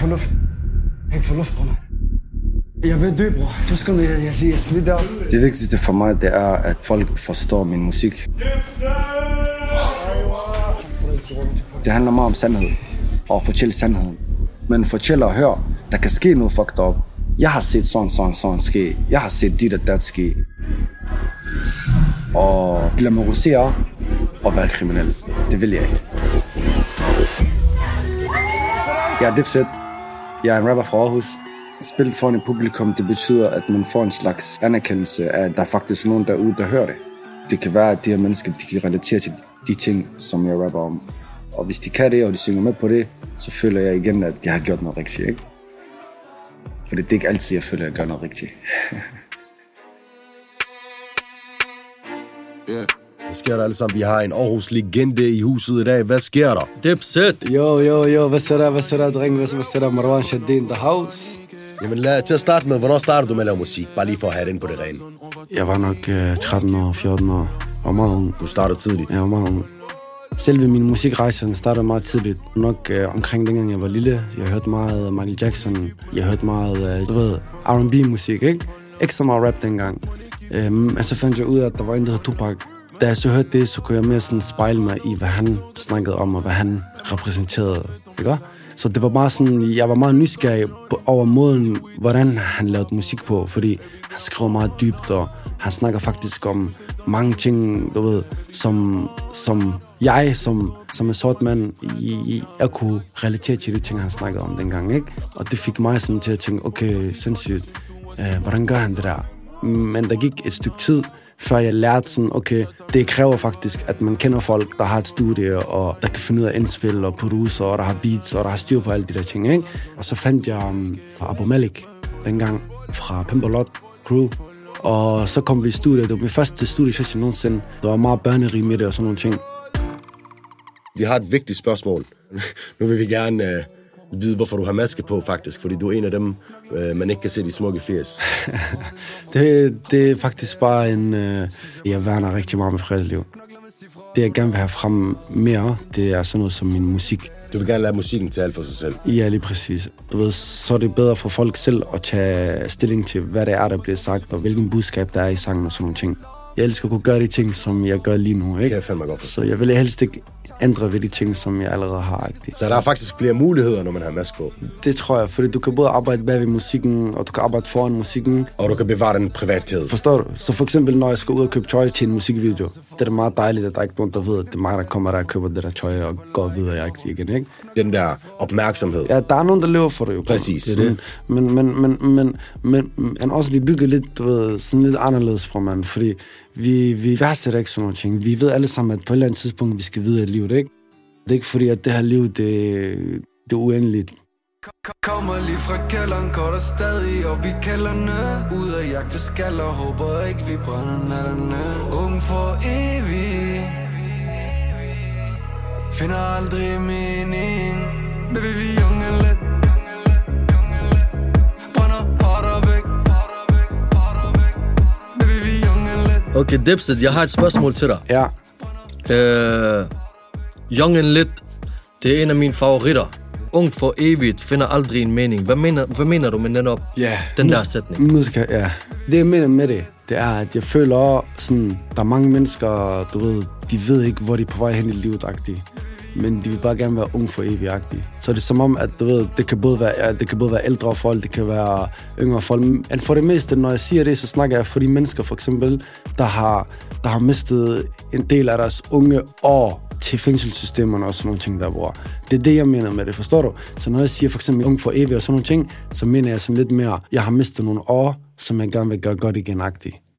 få luft. Jeg kan ikke få luft, bror. Jeg vil dø, bror. Du skal jeg, jeg, siger, jeg skal lige der. Det vigtigste for mig, det er, at folk forstår min musik. Det handler meget om sandhed. Og at fortælle sandheden. Men fortæl og hør, der kan ske noget fucked up. Jeg har set sådan, sådan, sådan ske. Jeg har set dit og dat ske. Og glamorisere og være kriminel. Det vil jeg ikke. Jeg er Dipset. Jeg er en rapper fra Aarhus. Spil foran et publikum, det betyder, at man får en slags anerkendelse af, at der er faktisk nogen derude, der hører det. Det kan være, at de her mennesker, de kan relatere til de ting, som jeg rapper om. Og hvis de kan det, og de synger med på det, så føler jeg igen, at jeg har gjort noget rigtigt, ikke? For det er ikke altid, jeg føler, at jeg gør noget rigtigt. Yeah. Hvad sker der alle sammen? Vi har en Aarhus-legende i huset i dag. Hvad sker der? Dipset. Jo, jo, jo. Hvad så der, hvad så der, dreng? Hvad så der? Marwan Shaddin, The House. Jamen lad, til at starte med, hvornår startede du med at lave musik? Bare lige for at have det ind på det rene. Jeg var nok øh, 13 år, 14 år. Og meget ung. Du startede tidligt. Jeg var meget ung. Selve min musikrejse den startede meget tidligt. Nok øh, omkring dengang jeg var lille. Jeg hørte meget Michael Jackson. Jeg hørte meget, øh, du ved, R&B-musik, ikke? Ikke så meget rap dengang. Øh, men så fandt jeg ud af, at der var en, der hed Tupac. Da jeg så hørte det, så kunne jeg mere sådan spejle mig i, hvad han snakkede om, og hvad han repræsenterede, ikke? Så det var bare sådan, jeg var meget nysgerrig over måden, hvordan han lavede musik på, fordi han skrev meget dybt, og han snakker faktisk om mange ting, du ved, som, som jeg, som, som en sort mand, i, jeg kunne relatere til de ting, han snakkede om dengang, ikke? Og det fik mig sådan til at tænke, okay, sindssygt, øh, hvordan gør han det der? Men der gik et stykke tid, før jeg lærte sådan, okay, det kræver faktisk, at man kender folk, der har et studie, og der kan finde ud af indspil og producer, og der har beats, og der har styr på alle de der ting, ikke? Og så fandt jeg um, Abu Malik dengang fra Pimperlot Crew, og så kom vi i studiet. Det var min første studiesession nogensinde. Der var meget børnerig med det og sådan nogle ting. Vi har et vigtigt spørgsmål. nu vil vi gerne øh, vide, hvorfor du har maske på, faktisk. Fordi du er en af dem, øh, man ikke kan se de smukke firs. Det, det er faktisk bare en... Øh, jeg værner rigtig meget med fredsliv. Det, jeg gerne vil have frem mere, det er sådan noget som min musik. Du vil gerne lade musikken tale for sig selv. Ja, lige præcis. Du ved, så er det bedre for folk selv at tage stilling til, hvad det er, der bliver sagt, og hvilken budskab der er i sangen og sådan nogle ting. Jeg elsker at kunne gøre de ting, som jeg gør lige nu, Det kan ikke? jeg fandme godt forstå. Så jeg vil helst ikke ændre ved de ting, som jeg allerede har. Agtigt. Så der er faktisk flere muligheder, når man har maske på. Det tror jeg, fordi du kan både arbejde bag ved musikken, og du kan arbejde foran musikken. Og du kan bevare den privathed. Forstår du? Så for eksempel, når jeg skal ud og købe tøj til en musikvideo, det er meget dejligt, at der ikke er nogen, der ved, at det er mig, der kommer der og køber det der tøj og går videre i igen, ikke? Den der opmærksomhed. Ja, der er nogen, der lever for det jo. Præcis. Det det. Men, men, men, men, men, men også, vi bygger lidt, du ved, sådan lidt anderledes fra man, fordi vi, vi værdsætter ikke sådan nogle ting. Vi ved alle sammen, at på et eller andet tidspunkt, vi skal videre i livet, ikke? Det er ikke fordi, at det her liv, det, det er uendeligt. Kommer lige fra kælderen, går der stadig op i kælderne Ud af jagte skaller, håber ikke vi brænder natterne Ung for evigt Finder aldrig mening Baby, vi er unge let Okay, Dipset, jeg har et spørgsmål til dig. Ja, Øh, Young and Lit, det er en af mine favoritter. Ung for evigt, finder aldrig en mening. Hvad mener, hvad mener du med netop ja. den Nu- der sætning? Skal, ja. Det jeg mener med det, det er, at jeg føler sådan, der er mange mennesker, du ved, de ved ikke, hvor de er på vej hen i livet, -agtige men de vil bare gerne være ung for evigt. Så det er som om, at du ved, det kan både være, ja, det kan både være ældre folk, det kan være yngre folk. Men for det meste, når jeg siger det, så snakker jeg for de mennesker, for eksempel, der har, der har mistet en del af deres unge år til fængselssystemerne og sådan nogle ting, der bror. Det er det, jeg mener med det, forstår du? Så når jeg siger for eksempel ung for evigt og sådan nogle ting, så mener jeg sådan lidt mere, jeg har mistet nogle år, som jeg gerne vil gøre godt igen -agtigt.